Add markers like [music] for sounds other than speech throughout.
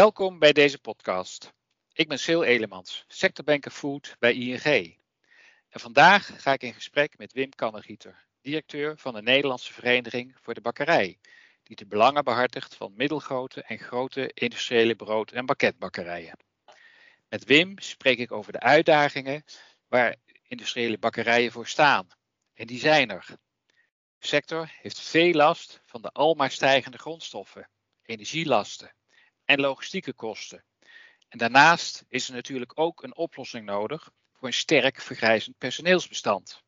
Welkom bij deze podcast. Ik ben Sil Elemans, sectorbanker food bij ING. En vandaag ga ik in gesprek met Wim Kannegieter, directeur van de Nederlandse Vereniging voor de Bakkerij, die de belangen behartigt van middelgrote en grote industriële brood- en bakketbakkerijen. Met Wim spreek ik over de uitdagingen waar industriële bakkerijen voor staan. En die zijn er. De sector heeft veel last van de almaar stijgende grondstoffen, energielasten en logistieke kosten. En daarnaast is er natuurlijk ook een oplossing nodig voor een sterk vergrijzend personeelsbestand.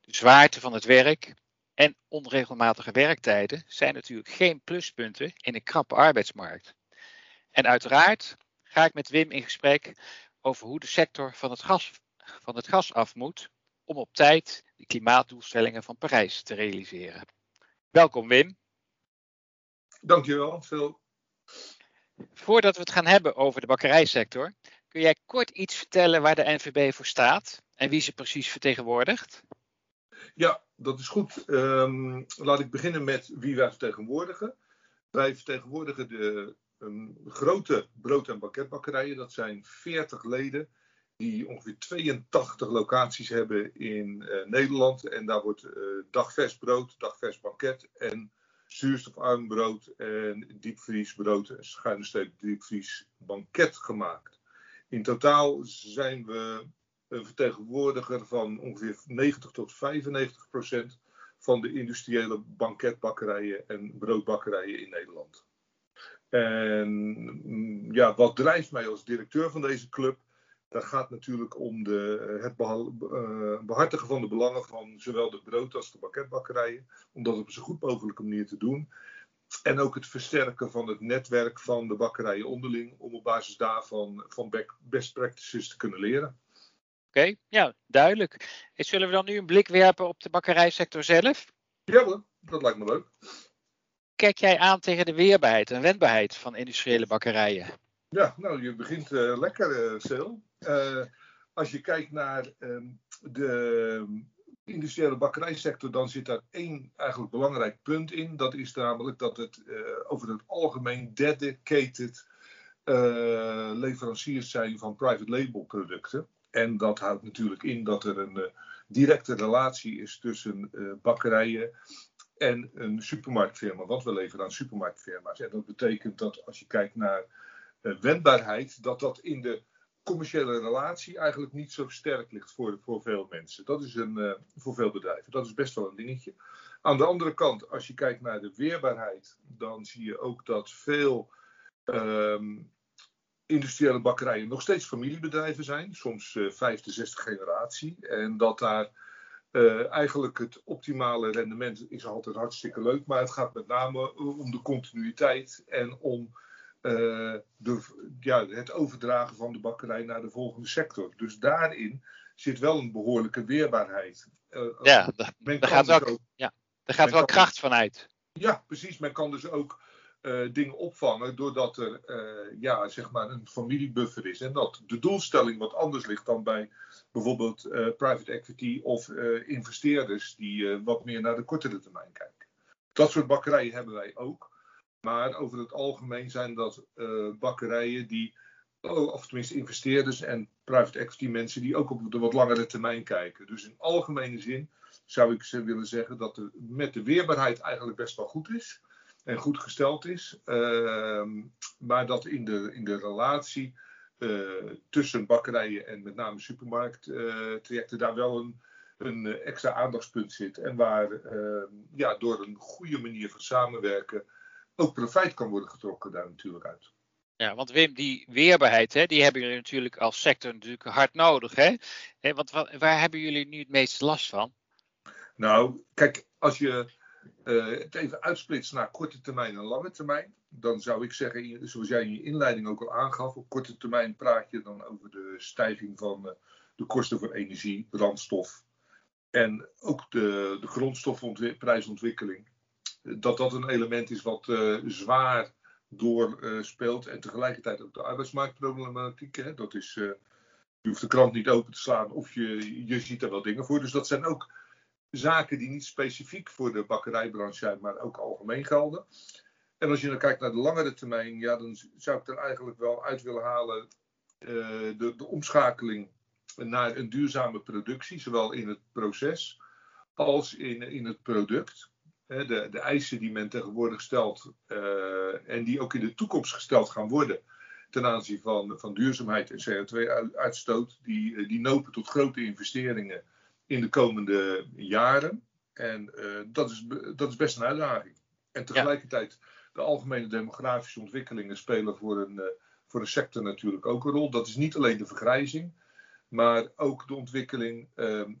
De zwaarte van het werk en onregelmatige werktijden zijn natuurlijk geen pluspunten in een krappe arbeidsmarkt. En uiteraard ga ik met Wim in gesprek over hoe de sector van het gas, van het gas af moet om op tijd de klimaatdoelstellingen van Parijs te realiseren. Welkom Wim. Dankjewel, Phil. Voordat we het gaan hebben over de bakkerijsector, kun jij kort iets vertellen waar de NVB voor staat en wie ze precies vertegenwoordigt? Ja, dat is goed. Um, laat ik beginnen met wie wij vertegenwoordigen. Wij vertegenwoordigen de um, grote brood- en banketbakkerijen. Dat zijn 40 leden die ongeveer 82 locaties hebben in uh, Nederland. En daar wordt uh, dagvers brood, dagvers banket en zuurstofarm brood en diepvriesbrood en schuine streep diepvries banket gemaakt. In totaal zijn we een vertegenwoordiger van ongeveer 90 tot 95 procent van de industriële banketbakkerijen en broodbakkerijen in Nederland. En ja, wat drijft mij als directeur van deze club? Dat gaat natuurlijk om de, het behartigen van de belangen van zowel de brood- als de banketbakkerijen. Om dat op een zo goed mogelijke manier te doen. En ook het versterken van het netwerk van de bakkerijen onderling. Om op basis daarvan van best practices te kunnen leren. Oké, okay, ja, duidelijk. En zullen we dan nu een blik werpen op de bakkerijsector zelf? Ja hoor, dat lijkt me leuk. Kijk jij aan tegen de weerbaarheid en wendbaarheid van industriële bakkerijen? Ja, nou, je begint uh, lekker, uh, als je kijkt naar uh, de industriële bakkerijsector, dan zit daar één eigenlijk belangrijk punt in. Dat is namelijk dat het over het algemeen dedicated leveranciers zijn van private label producten. En dat houdt natuurlijk in dat er een directe relatie is tussen bakkerijen en een supermarktfirma. Want we leveren aan supermarktfirma's. En dat betekent dat als je kijkt naar wendbaarheid, dat dat in de commerciële relatie eigenlijk niet zo sterk ligt voor, voor veel mensen. Dat is een, uh, voor veel bedrijven. Dat is best wel een dingetje. Aan de andere kant, als je kijkt naar de weerbaarheid, dan zie je ook dat veel um, industriële bakkerijen nog steeds familiebedrijven zijn, soms uh, vijfde, zesde generatie. En dat daar eigenlijk het optimale rendement is altijd hartstikke leuk, maar het gaat met name om de continuïteit en om uh, de, ja, het overdragen van de bakkerij naar de volgende sector. Dus daarin zit wel een behoorlijke weerbaarheid. Uh, ja, daar, gaat, dus ook, ja, daar gaat wel kracht van uit. Ja, precies. Men kan dus ook uh, dingen opvangen doordat er ja, zeg maar een familiebuffer is. En dat de doelstelling wat anders ligt dan bij bijvoorbeeld private equity of investeerders die wat meer naar de kortere termijn kijken. Dat soort bakkerijen hebben wij ook. Maar over het algemeen zijn dat uh, bakkerijen die, oh, of tenminste investeerders en private equity mensen die ook op de wat langere termijn kijken. Dus in algemene zin zou ik ze willen zeggen dat er met de weerbaarheid eigenlijk best wel goed is en goed gesteld is. Uh, maar dat in de, in de relatie uh, tussen bakkerijen en met name supermarkttrajecten daar wel een, een extra aandachtspunt zit. En waar ehm, ja, door een goede manier van samenwerken ook profijt kan worden getrokken daar natuurlijk uit. Ja, want Wim, die weerbaarheid, hè, die hebben jullie natuurlijk als sector natuurlijk hard nodig. Hè? Want waar hebben jullie nu het meeste last van? Nou, kijk, als je uh, het even uitsplitst naar korte termijn en lange termijn, dan zou ik zeggen, zoals jij in je inleiding ook al aangaf, op korte termijn praat je dan over de stijging van uh, de kosten voor energie, brandstof en ook de, de grondstofprijsontwikkeling dat dat een element is wat uh, zwaar doorspeelt. Uh, en tegelijkertijd ook de arbeidsmarktproblematiek. Hè? Dat is, uh, je hoeft de krant niet open te slaan of je, je ziet er wel dingen voor. Dus dat zijn ook zaken die niet specifiek voor de bakkerijbranche zijn, maar ook algemeen gelden. En als je dan kijkt naar de langere termijn, ja, dan zou ik er eigenlijk wel uit willen halen de, de omschakeling naar een duurzame productie, zowel in het proces als in, in het product. De, de eisen die men tegenwoordig stelt en die ook in de toekomst gesteld gaan worden ten aanzien van, van duurzaamheid en CO2-uitstoot, die, die nopen tot grote investeringen in de komende jaren. En dat, is, dat is best een uitdaging. En tegelijkertijd, de algemene demografische ontwikkelingen spelen voor een, voor een sector natuurlijk ook een rol. Dat is niet alleen de vergrijzing, maar ook de ontwikkeling,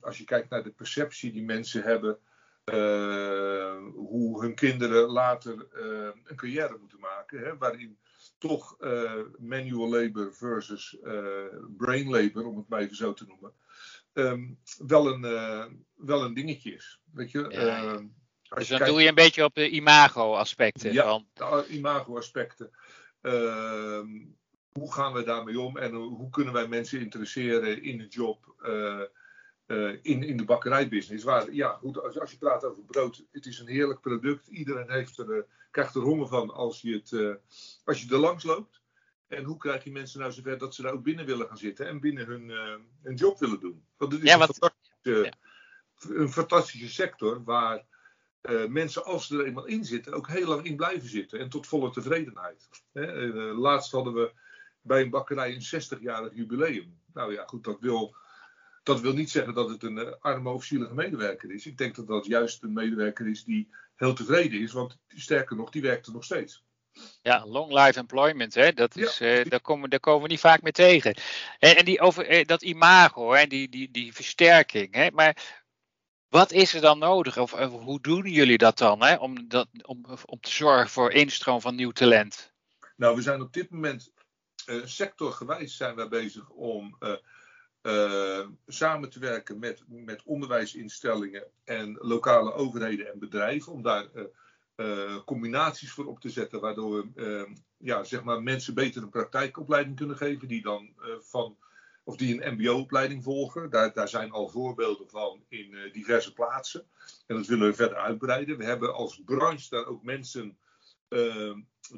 als je kijkt naar de perceptie die mensen hebben, hoe hun kinderen later uh, een carrière moeten maken, hè, waarin toch uh, manual labor versus brain labor, om het maar even zo te noemen, um, wel, een, wel een dingetje is. Weet je? Ja, ehm, dus dan doe je een beetje op de imago-aspecten. Ja, van... de imago-aspecten hoe gaan we daarmee om en hoe kunnen wij mensen interesseren in de job uh, uh, in, in de bakkerijbusiness? Waar, ja, goed, als, als, je praat over brood, het is een heerlijk product. Iedereen heeft er, uh, krijgt er honger van als je, het, als je er langs loopt. En hoe krijg je mensen nou zover dat ze daar ook binnen willen gaan zitten en binnen hun, hun job willen doen? Want het is ja, een, fantastische, ja. een fantastische sector waar mensen, als ze er eenmaal in zitten, ook heel lang in blijven zitten en tot volle tevredenheid. laatst hadden we bij een bakkerij een 60-jarig jubileum. Nou ja, goed, dat wil, dat wil niet zeggen dat het een uh, arme of zielige medewerker is. Ik denk dat dat juist een medewerker is die heel tevreden is, want sterker nog, die werkt er nog steeds. Ja, long life employment, hè? Dat is, ja, uh, daar, komen, daar komen we niet vaak mee tegen. En, en die over, eh, dat imago, hè? Die, die, die versterking. Hè? Maar wat is er dan nodig? Of, of hoe doen jullie dat dan? Hè? Om, dat, om, om te zorgen voor instroom van nieuw talent? Nou, we zijn op dit moment uh, sectorgewijs zijn wij bezig om uh, samen te werken met, met onderwijsinstellingen en lokale overheden en bedrijven. Om daar combinaties voor op te zetten, waardoor ja, zeg maar mensen beter een praktijkopleiding kunnen geven, die dan van of die een MBO-opleiding volgen. Daar, daar zijn al voorbeelden van in diverse plaatsen. En dat willen we verder uitbreiden. We hebben als branche daar ook mensen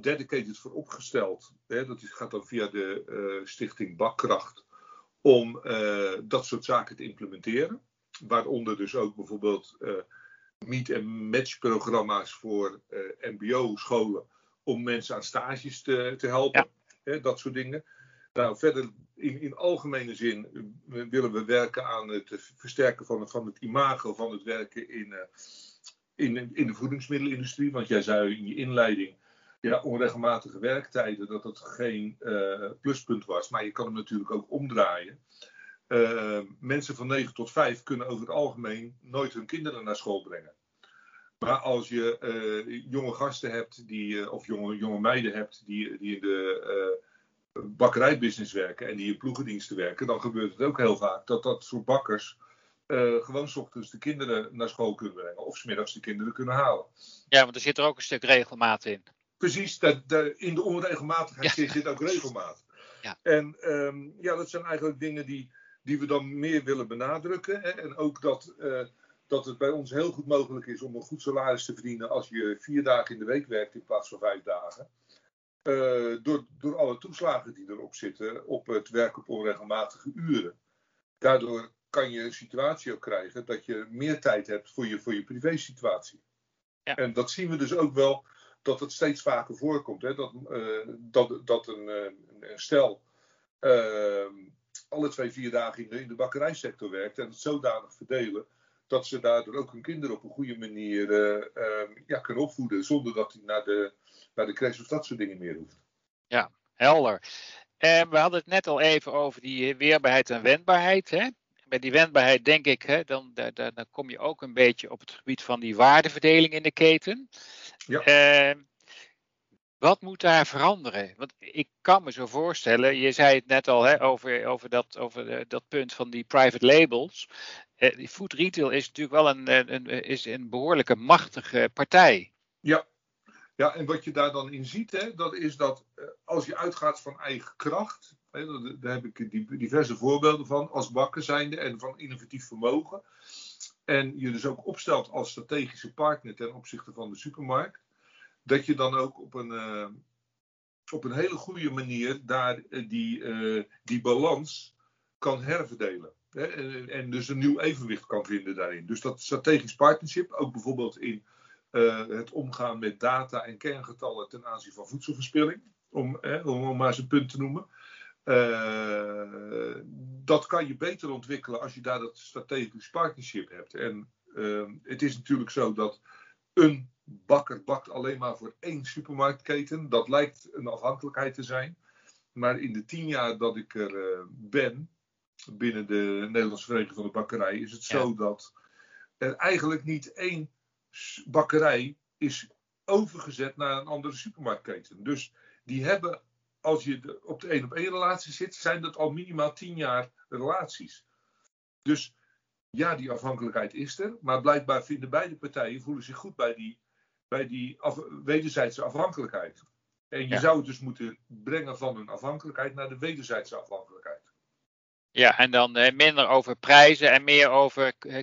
dedicated voor opgesteld. Hè, dat gaat dan via de stichting Bakkracht. Om uh, dat soort zaken te implementeren. Waaronder dus ook bijvoorbeeld uh, meet- en match programma's voor MBO-scholen. Om mensen aan stages te, te helpen. Ja. Hè, dat soort dingen. Nou, verder in, in algemene zin willen we werken aan het versterken van, van het imago van het werken in, in, in de voedingsmiddelenindustrie. Want jij zei in je inleiding ja, onregelmatige werktijden, dat dat geen uh, pluspunt was. Maar je kan hem natuurlijk ook omdraaien. Uh, mensen van 9 tot 5 kunnen over het algemeen nooit hun kinderen naar school brengen. Maar als je uh, jonge gasten hebt, die, of jonge, jonge meiden hebt, die, die in de bakkerijbusiness werken en die in ploegendiensten werken, dan gebeurt het ook heel vaak dat dat soort bakkers gewoon s ochtends de kinderen naar school kunnen brengen. Of s middags de kinderen kunnen halen. Ja, want er zit er ook een stuk regelmaat in precies, dat, in de onregelmatigheid zit ook regelmaat. Ja. En um, ja, dat zijn eigenlijk dingen die, die we dan meer willen benadrukken. Hè? En ook dat, uh, dat het bij ons heel goed mogelijk is om een goed salaris te verdienen als je vier dagen in de week werkt in plaats van vijf dagen. Uh, door, door alle toeslagen die erop zitten op het werk op onregelmatige uren. Daardoor kan je een situatie ook krijgen dat je meer tijd hebt voor je, voor je privésituatie. Ja. En dat zien we dus ook wel dat het steeds vaker voorkomt. Hè? Dat, uh, dat, dat een, eh, een stel uh, alle twee, vier dagen in de, bakkerijsector werkt en het zodanig verdelen dat ze daardoor ook hun kinderen op een goede manier ja, kunnen opvoeden zonder dat hij naar de, naar de crash of dat soort dingen meer hoeft. Ja, helder. we hadden het net al even over die weerbaarheid en wendbaarheid. Hè? Bij die wendbaarheid denk ik, hè, dan, dan, dan kom je ook een beetje op het gebied van die waardeverdeling in de keten. Ja. Uh, wat moet daar veranderen? Want ik kan me zo voorstellen, je zei het net al hè, over, over, dat, over de, dat punt van die private labels. Uh, food retail is natuurlijk wel een, een, is een behoorlijke machtige partij. Ja. ja, en wat je daar dan in ziet, hè, dat is dat als je uitgaat van eigen kracht, hè, daar heb ik diverse voorbeelden van, als bakker zijnde en van innovatief vermogen en je dus ook opstelt als strategische partner ten opzichte van de supermarkt, dat je dan ook op een, op een hele goede manier daar die, die balans kan herverdelen. Hè, en, en, dus een nieuw evenwicht kan vinden daarin. Dus dat strategisch partnership, ook bijvoorbeeld in het omgaan met data en kerngetallen ten aanzien van voedselverspilling, om, om, om maar eens een punt te noemen. Uh, dat kan je beter ontwikkelen als je daar dat strategisch partnership hebt. En uh, het is natuurlijk zo dat een bakker bakt alleen maar voor één supermarktketen. Dat lijkt een afhankelijkheid te zijn. Maar in de tien jaar dat ik er uh, ben, binnen de Nederlandse Vereniging van de Bakkerij, is het zo dat er eigenlijk niet één bakkerij is overgezet naar een andere supermarktketen. Dus die hebben als je op de één op één relatie zit, zijn dat al minimaal tien jaar relaties. Dus ja, die afhankelijkheid is er, maar blijkbaar vinden beide partijen voelen zich goed bij die, bij die wederzijdse afhankelijkheid. En je zou het dus moeten brengen van een afhankelijkheid naar de wederzijdse afhankelijkheid. Ja, en dan eh, minder over prijzen en meer over eh,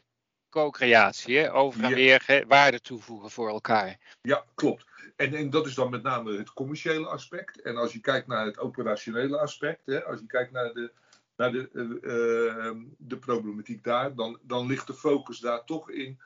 co-creatie, over en weer waarde toevoegen voor elkaar. Ja, klopt. En, en dat is dan met name het commerciële aspect. En als je kijkt naar het operationele aspect, hè, als je kijkt naar de, naar de, uh, de problematiek daar, dan, dan ligt de focus daar toch in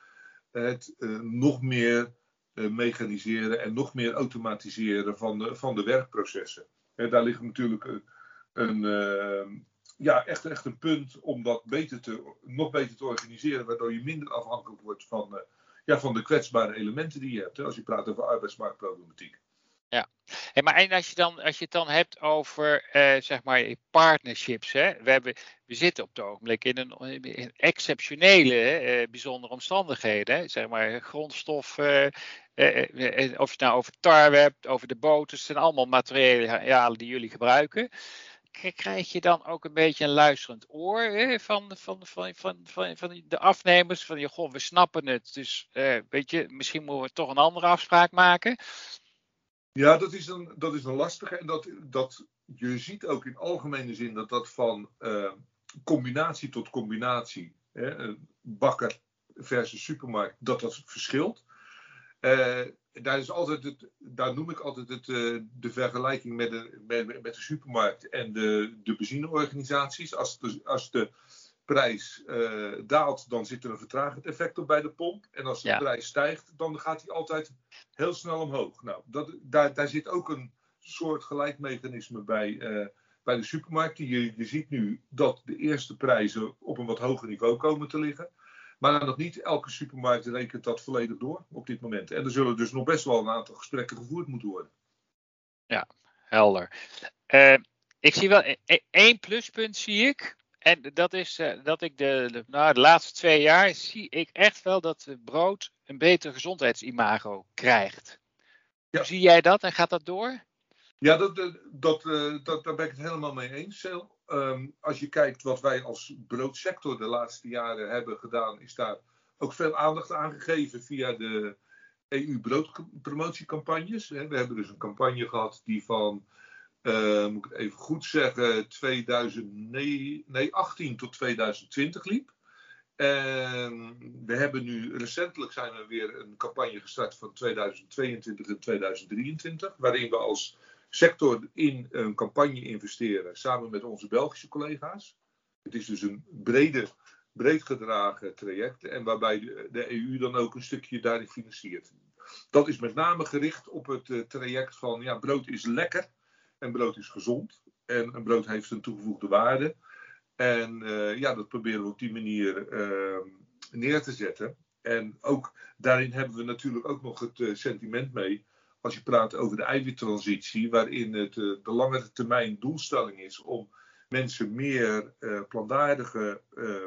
het uh, nog meer uh, mechaniseren en nog meer automatiseren van de, van de werkprocessen. En daar ligt natuurlijk een, een ehm, ja, echt, echt een punt om dat beter te, nog beter te organiseren, waardoor je minder afhankelijk wordt van ja, van de kwetsbare elementen die je hebt. Hè, als je praat over arbeidsmarktproblematiek. Ja, maar en als je, dan, als je het dan hebt over uh, zeg maar partnerships. Hè? We, hebben, we zitten op het ogenblik in een, in exceptionele, uh, bijzondere omstandigheden. Hè? Zeg maar grondstoffen, uh, of je het nou over tarwe hebt, over de boten. Het zijn allemaal materialen die jullie gebruiken krijg je dan ook een beetje een luisterend oor hè, van, van, van, van, van, van de afnemers. Van je, goh, we snappen het. Dus eh, weet je, misschien moeten we toch een andere afspraak maken. Ja, dat is een, dat is een lastige. En dat, dat, je ziet ook in algemene zin dat dat van uh, combinatie tot combinatie, hè, bakker versus supermarkt, dat dat verschilt. Uh, daar, is altijd het, daar noem ik altijd het, uh, de vergelijking met de, met, met, de supermarkt en de, de benzineorganisaties. Als de, als de prijs uh, daalt, dan zit er een vertragend effect op bij de pomp. En als de ja. prijs stijgt, dan gaat hij altijd heel snel omhoog. Nou, dat, daar, daar zit ook een soort gelijkmechanisme bij, uh, bij de supermarkten. Je, je ziet nu dat de eerste prijzen op een wat hoger niveau komen te liggen. Maar nog niet elke supermarkt rekent dat volledig door op dit moment. En er zullen dus nog best wel een aantal gesprekken gevoerd moeten worden. Ja, helder. Uh, ik zie wel e-, e-, één pluspunt, zie ik. En dat is uh, dat ik de, de, nou, de laatste twee jaar zie ik echt wel dat brood een beter gezondheidsimago krijgt. Ja. Hoe zie jij dat en gaat dat door? Ja, dat, dat, uh, dat, daar ben ik het helemaal mee eens, Seel. Um, als je kijkt wat wij als broodsector de laatste jaren hebben gedaan, is daar ook veel aandacht aan gegeven via de EU-broodpromotiecampagnes. We hebben dus een campagne gehad die van, uh, moet ik het even goed zeggen, 2018 tot 2020 liep. En we hebben nu, recentelijk zijn we weer een campagne gestart van 2022 en 2023, waarin we als sector in een campagne investeren samen met onze Belgische collega's. Het is dus een brede, breed gedragen traject en waarbij de, EU dan ook een stukje daarin financiert. Dat is met name gericht op het uh, traject van ja, brood is lekker en brood is gezond en een brood heeft een toegevoegde waarde. En uh, ja, dat proberen we op die manier uh, neer te zetten. En ook daarin hebben we natuurlijk ook nog het sentiment mee als je praat over de eiwittransitie, waarin het uh, de langere termijn doelstelling is om mensen meer uh, plantaardige uh,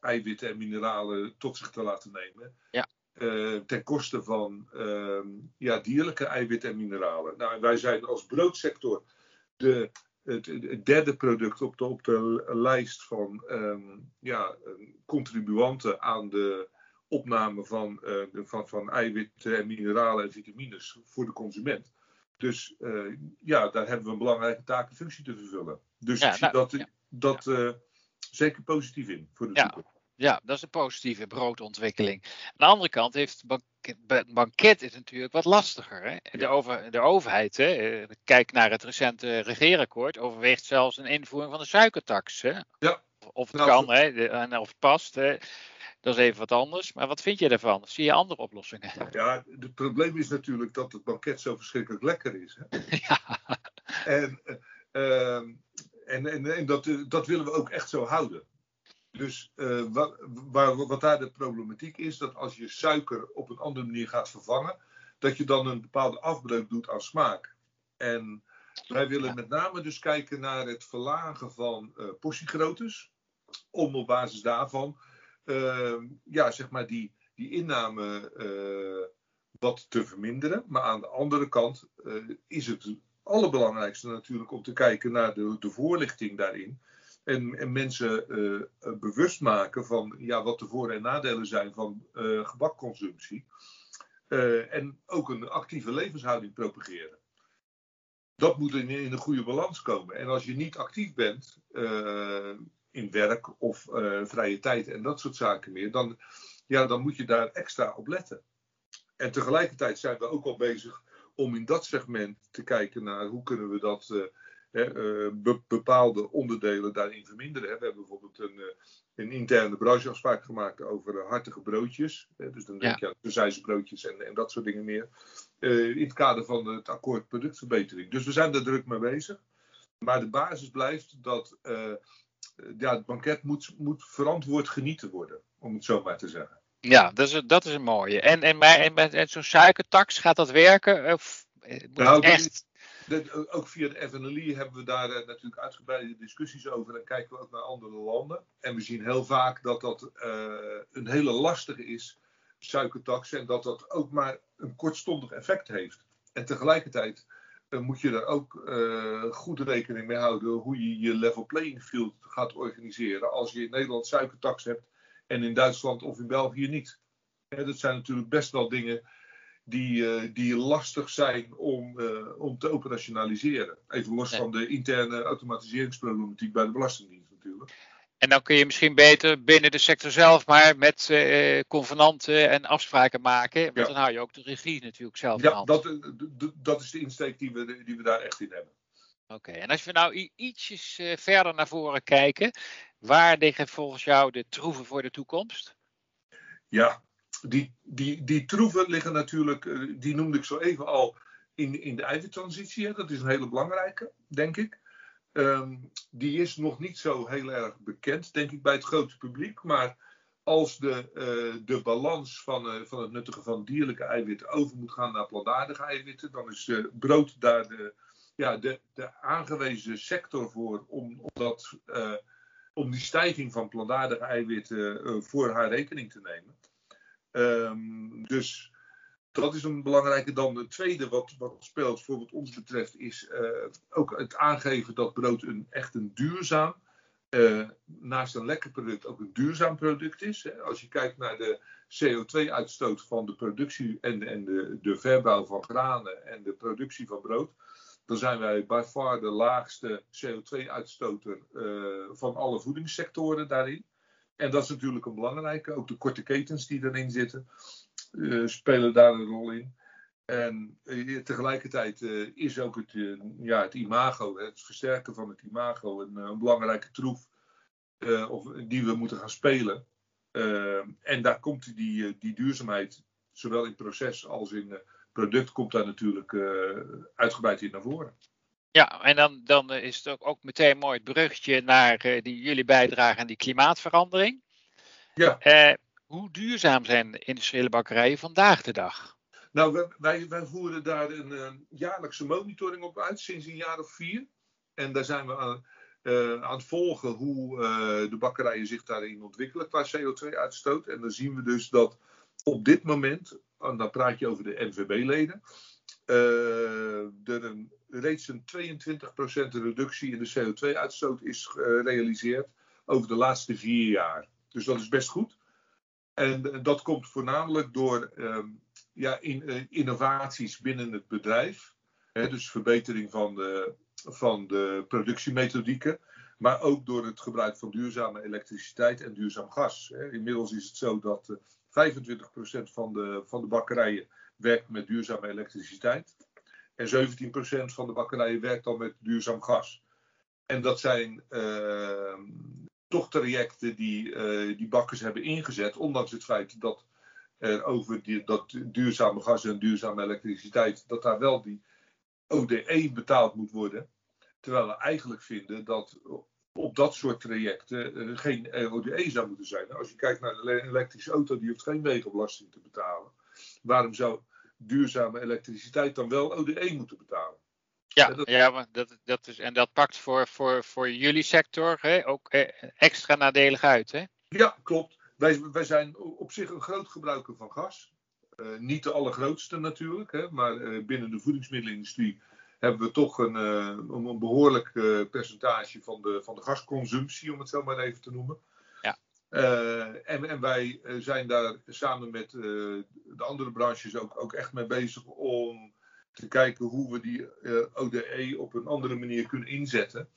eiwitten en mineralen tot zich te laten nemen. Ja. Uh, ten koste van ehm, ja, dierlijke eiwitten en mineralen. Nou, wij zijn als broodsector de, het, het, derde product op de, op de lijst van um, ja, contribuanten aan de opname van, uh, van, van eiwitten en mineralen en vitamines voor de consument. Dus uh, ja, daar hebben we een belangrijke taak en functie te vervullen. Dus ja, ik zie nou, dat, ja, dat uh, zeker positief in voor de toekomst. Ja, dat is een positieve broodontwikkeling. Aan de andere kant heeft, het banket is natuurlijk wat lastiger. Hè? De, over, de overheid, hè? kijk naar het recente regeerakkoord, overweegt zelfs een invoering van de suikertax. Hè? Ja. Of het nou, kan, hè? en of het past. Hè? Dat is even wat anders. Maar wat vind je daarvan? Zie je andere oplossingen? [laughs] Ja, het probleem is natuurlijk dat het banket zo verschrikkelijk lekker is. Hè? [laughs] Ja. En, uh, en, en, en dat, dat willen we ook echt zo houden. Dus uh, wat, waar, wat daar de problematiek is, dat als je suiker op een andere manier gaat vervangen, dat je dan een bepaalde afbreuk doet aan smaak. En wij willen met name dus kijken naar het verlagen van uh, portiegroottes, om op basis daarvan ja, zeg maar die, die inname uh, wat te verminderen. Maar aan de andere kant is het allerbelangrijkste natuurlijk om te kijken naar de, de voorlichting daarin. En, en mensen uh, bewust maken van ja, wat de voor- en nadelen zijn van gebakconsumptie. en ook een actieve levenshouding propageren. Dat moet in, in, een goede balans komen. En als je niet actief bent in werk of vrije tijd en dat soort zaken meer, dan, ja, dan moet je daar extra op letten. En tegelijkertijd zijn we ook al bezig om in dat segment te kijken naar hoe kunnen we dat uh, bepaalde onderdelen daarin verminderen. Hè. We hebben bijvoorbeeld een, uh, een interne brancheafspraak gemaakt over hartige broodjes. Hè. Dus dan denk je aan broodjes en, en dat soort dingen meer. in het kader van het akkoord productverbetering. Dus we zijn daar druk mee bezig. Maar de basis blijft dat ja, het banket moet, moet verantwoord genieten worden, om het zo maar te zeggen. Ja, dat is, dat is een mooie. En, en, en, en zo'n suikertax, gaat dat werken? Of, nou, echt ook via de FNLI hebben we daar uh, natuurlijk uitgebreide discussies over en kijken we ook naar andere landen. En we zien heel vaak dat dat uh, een hele lastige is, suikertax, en dat dat ook maar een kortstondig effect heeft. En tegelijkertijd uh, moet je er ook goed rekening mee houden hoe je je level playing field gaat organiseren als je in Nederland suikertax hebt en in Duitsland of in België niet. dat zijn natuurlijk best wel dingen die, uh, die lastig zijn om, uh, om te operationaliseren. Even los van de interne automatiseringsproblematiek bij de Belastingdienst natuurlijk. En dan kun je misschien beter binnen de sector zelf maar met uh, convenanten en afspraken maken. Want ja. dan hou je ook de regie natuurlijk zelf ja, dat, dat is de insteek die we, die we daar echt in hebben. Oké, en als we nou ietsjes verder naar voren kijken, waar liggen volgens jou de troeven voor de toekomst? Ja, die, die, die troeven liggen natuurlijk, eh, die noemde ik zo even al, in, in de eiwittransitie. Dat is een hele belangrijke, denk ik. Um, die is nog niet zo heel erg bekend, denk ik, bij het grote publiek. Maar als de, uh, de balans van, uh, van het nuttigen van dierlijke eiwitten over moet gaan naar plantaardige eiwitten, dan is uh, brood daar de, ja, de, de aangewezen sector voor om, om, dat, om die stijging van plantaardige eiwitten voor haar rekening te nemen. Um, dus dat is een belangrijke. Dan de tweede wat, wat speelt voor wat ons betreft is uh, ook het aangeven dat brood een, echt een duurzaam, uh, naast een lekker product ook een duurzaam product is. Als je kijkt naar de CO2-uitstoot van de productie en, en de, de verbouw van granen en de productie van brood, dan zijn wij by far de laagste CO2-uitstoter uh, van alle voedingssectoren daarin. En dat is natuurlijk een belangrijke. Ook de korte ketens die erin zitten spelen daar een rol in. En uh, tegelijkertijd uh, is ook het, ja, het imago, het versterken van het imago, een, een belangrijke troef of, die we moeten gaan spelen. en daar komt die, die duurzaamheid, zowel in proces als in product, komt daar natuurlijk uitgebreid in naar voren. Ja, en dan, dan is het ook, ook meteen mooi het bruggetje naar die, jullie bijdrage aan die klimaatverandering. Ja. Hoe duurzaam zijn industriële bakkerijen vandaag de dag? Nou, wij, wij voeren daar een uh, jaarlijkse monitoring op uit, sinds een jaar of vier. En daar zijn we aan, aan het volgen hoe de bakkerijen zich daarin ontwikkelen qua CO2-uitstoot. En dan zien we dus dat op dit moment, en dan praat je over de NVB-leden, er een reeds een 22% reductie in de CO2-uitstoot is gerealiseerd over de laatste vier jaar. Dus dat is best goed. En dat komt voornamelijk door um, ja, in, uh, innovaties binnen het bedrijf. Hè, dus verbetering van de, van de productiemethodieken. Maar ook door het gebruik van duurzame elektriciteit en duurzaam gas. Inmiddels is het zo dat 25% van de, van de bakkerijen werkt met duurzame elektriciteit. En 17% van de bakkerijen werkt al met duurzaam gas. En dat zijn uh, toch trajecten die, uh, die bakkers hebben ingezet, ondanks het feit dat er over die, dat duurzame gas en duurzame elektriciteit, dat daar wel die ODE betaald moet worden. Terwijl we eigenlijk vinden dat op dat soort trajecten uh, geen ODE zou moeten zijn. Als je kijkt naar een elektrische auto, die hoeft geen wegenbelasting te betalen. Waarom zou duurzame elektriciteit dan wel ODE moeten betalen? Ja, ja maar dat, dat is, en dat pakt voor, voor, voor jullie sector hè, ook eh, extra nadelig uit. Hè? Ja, klopt. Wij, wij zijn op zich een groot gebruiker van gas. Uh, niet de allergrootste natuurlijk, hè, maar uh, binnen de voedingsmiddelenindustrie hebben we toch een, uh, een behoorlijk percentage van de, van de gasconsumptie, om het zo maar even te noemen. Ja. en, en wij zijn daar samen met de andere branches ook, ook echt mee bezig om te kijken hoe we die ODE op een andere manier kunnen inzetten.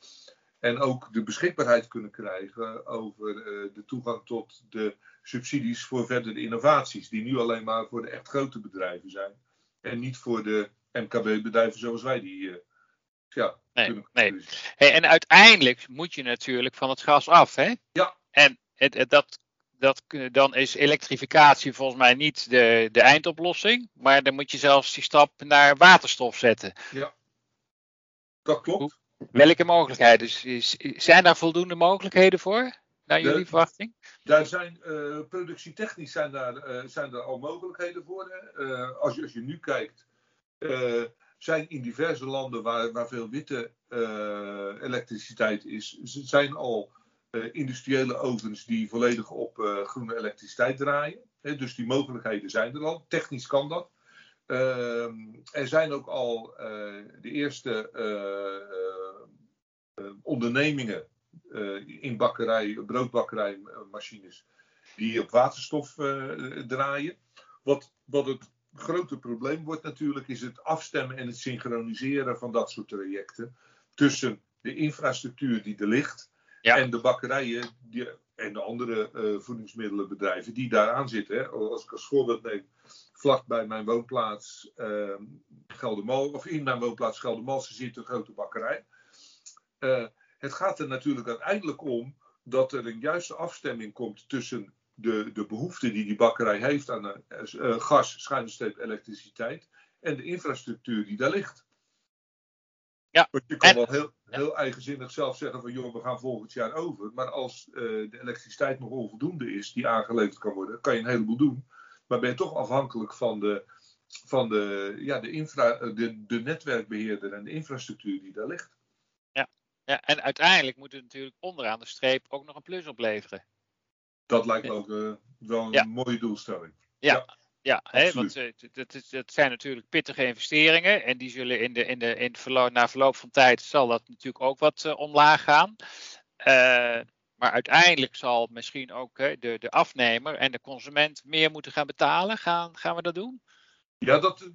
En ook de beschikbaarheid kunnen krijgen over de toegang tot de subsidies voor verdere innovaties, die nu alleen maar voor de echt grote bedrijven zijn. En niet voor de MKB-bedrijven zoals wij die uh, ja, nee, kunnen nee. Hey, en uiteindelijk moet je natuurlijk van het gas af, hè? Ja. En het, het, dat, dat, dan is elektrificatie volgens mij niet de, de eindoplossing, maar dan moet je zelfs die stap naar waterstof zetten. Ja, dat klopt. Welke mogelijkheden? Zijn daar voldoende mogelijkheden voor? naar jullie verwachting? Daar zijn, uh, productietechnisch zijn daar, uh, zijn al mogelijkheden voor. Uh, als, je, als je nu kijkt, zijn in diverse landen waar, waar veel witte elektriciteit is, zijn al industriële ovens die volledig op groene elektriciteit draaien. dus die mogelijkheden zijn er al. Technisch kan dat. Ehm, er zijn ook al de eerste ondernemingen in bakkerij, broodbakkerijmachines die op waterstof draaien. Wat, wat het grote probleem wordt natuurlijk, is het afstemmen en het synchroniseren van dat soort trajecten tussen de infrastructuur die er ligt en de bakkerijen die, en de andere uh, voedingsmiddelenbedrijven die daaraan zitten. Hè. Als ik als voorbeeld neem, vlak bij mijn woonplaats uh, Geldermal, of in mijn woonplaats Geldermalsen zit een grote bakkerij. Uh, het gaat er natuurlijk uiteindelijk om dat er een juiste afstemming komt tussen de, de behoefte die die bakkerij heeft aan uh, gas, schuine elektriciteit en de infrastructuur die daar ligt. Ja. Want je kan wel heel, heel eigenzinnig zelf zeggen van joh, we gaan volgend jaar over. Maar als uh, de elektriciteit nog onvoldoende is die aangeleverd kan worden, kan je een heleboel doen. Maar ben je toch afhankelijk van de, van de, ja, de, infra, de, de netwerkbeheerder en de infrastructuur die daar ligt. Ja, en uiteindelijk moet het natuurlijk onderaan de streep ook nog een plus opleveren. Dat lijkt me ook uh, wel een mooie doelstelling. Ja, ja. Ja hè, want uh, dat, dat, zijn natuurlijk pittige investeringen. En die zullen in de, in de, in verloop, na verloop van tijd zal dat natuurlijk ook wat uh, omlaag gaan. maar uiteindelijk zal misschien ook de, de afnemer en de consument meer moeten gaan betalen. Gaan, gaan we dat doen? Ja, dat,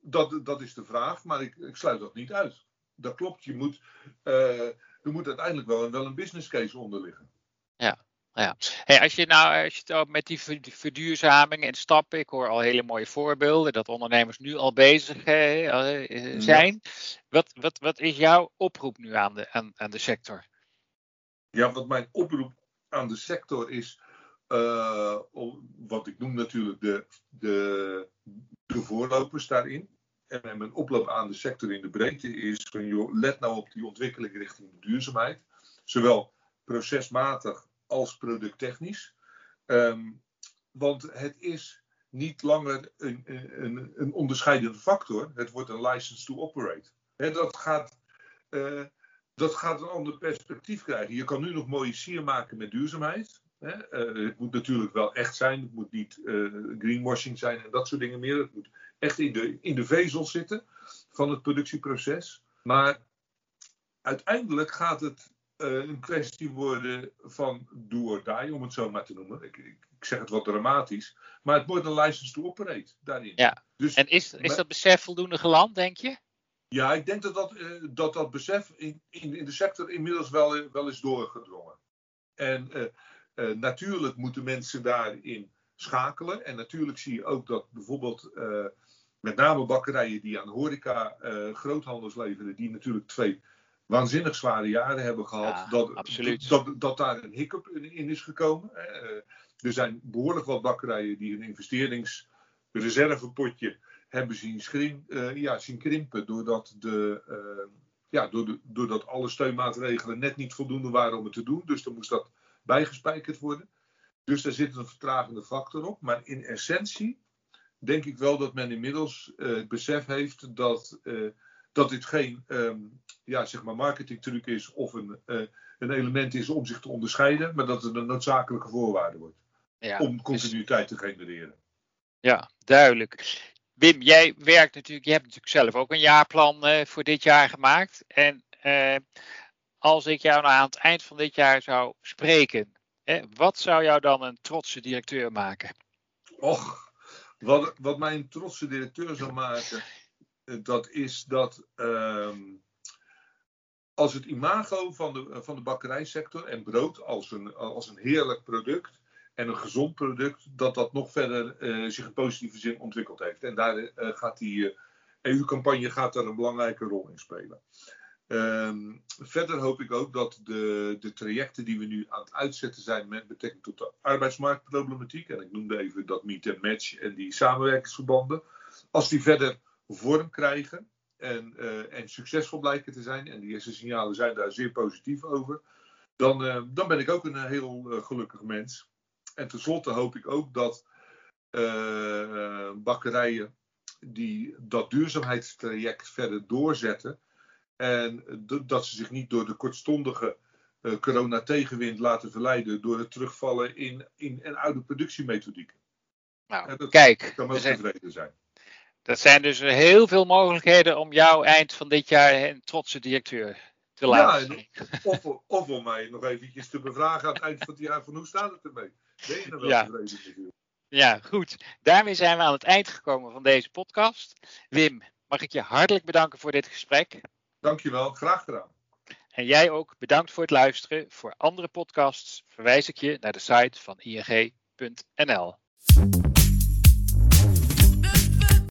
dat, dat is de vraag, maar ik, ik sluit dat niet uit dat klopt. Je moet, er moet uiteindelijk wel, wel een business case onder liggen. Ja. Ja. Hey, als je nou als je het met die verduurzaming en stappen, ik hoor al hele mooie voorbeelden dat ondernemers nu al bezig eh, zijn. Wat, wat, wat is jouw oproep nu aan de, aan, aan de sector? Ja, wat mijn oproep aan de sector is, uh, wat ik noem natuurlijk de, de, de voorlopers daarin en mijn oproep aan de sector in de breedte is van joh, let nou op die ontwikkeling richting duurzaamheid. Zowel procesmatig als producttechnisch. Um, want het is niet langer een, een, een, onderscheidende factor. Het wordt een license to operate. Dat gaat, uh, dat gaat een ander perspectief krijgen. Je kan nu nog mooie sier maken met duurzaamheid. Uh, het moet natuurlijk wel echt zijn. Het moet niet uh, greenwashing zijn en dat soort dingen meer. Het moet echt in de, in de vezel zitten van het productieproces. Maar uiteindelijk gaat het een kwestie worden van do or die, om het zo maar te noemen. Ik, ik, ik, zeg het wat dramatisch. Maar het wordt een license to operate daarin. Ja. Dus, en is, is dat besef voldoende geland, denk je? Ja, ik denk dat dat, eh, dat, dat besef in, in, in de sector inmiddels wel, wel is doorgedrongen. En uh, natuurlijk moeten mensen daarin schakelen. En natuurlijk zie je ook dat bijvoorbeeld met name bakkerijen die aan horeca groothandels leveren, die natuurlijk twee waanzinnig zware jaren hebben gehad. dat, absoluut. Dat, dat, daar een hiccup in is gekomen. er zijn behoorlijk wat bakkerijen die een investeringsreservepotje hebben zien, schrim, uh, ja, zien krimpen. Doordat, de, uh, ja, doordat alle steunmaatregelen net niet voldoende waren om het te doen. Dus dan moest dat bijgespijkerd worden. Dus daar zit een vertragende factor op. Maar in essentie denk ik wel dat men inmiddels het besef heeft dat, dat dit geen um, ja, zeg maar marketingtruc is of een, een element is om zich te onderscheiden, maar dat het een noodzakelijke voorwaarde wordt. Ja, om continuïteit te genereren. Ja, duidelijk. Wim, jij werkt natuurlijk, je hebt natuurlijk zelf ook een jaarplan uh, voor dit jaar gemaakt. En uh, als ik jou nou aan het eind van dit jaar zou spreken, hè, wat zou jou dan een trotse directeur maken? Och, wat, wat mij een trotse directeur zou maken, eh, dat is dat uh, als het imago van de, van de bakkerijsector en brood als een, als een heerlijk product en een gezond product, dat dat nog verder uh, zich in positieve zin ontwikkeld heeft. En daar uh, gaat die EU-campagne eh, e gaat daar een belangrijke rol in spelen. Um, verder hoop ik ook dat de, de, trajecten die we nu aan het uitzetten zijn met betrekking tot de arbeidsmarktproblematiek, en ik noemde even dat meet and match en die samenwerkingsverbanden, als die verder vorm krijgen en, uh, en succesvol blijken te zijn, en die eerste signalen zijn daar zeer positief over, dan, uh, dan ben ik ook een heel gelukkig mens. En tenslotte hoop ik ook dat bakkerijen die dat duurzaamheidstraject verder doorzetten. En dat ze zich niet door de kortstondige uh, corona-tegenwind laten verleiden door het terugvallen in, in een oude productiemethodieken. Nou, dat kijk, kan wel tevreden zijn. Dat zijn dus heel veel mogelijkheden om jou eind van dit jaar een trotse directeur te laten ja, of, of, om mij nog eventjes te bevragen aan het eind van het jaar van hoe staat het ermee? ja. Ja, goed. Daarmee zijn we aan het eind gekomen van deze podcast. Wim, mag ik je hartelijk bedanken voor dit gesprek. Dankjewel, graag gedaan. En jij ook bedankt voor het luisteren. Voor andere podcasts verwijs ik je naar de site van ing.nl.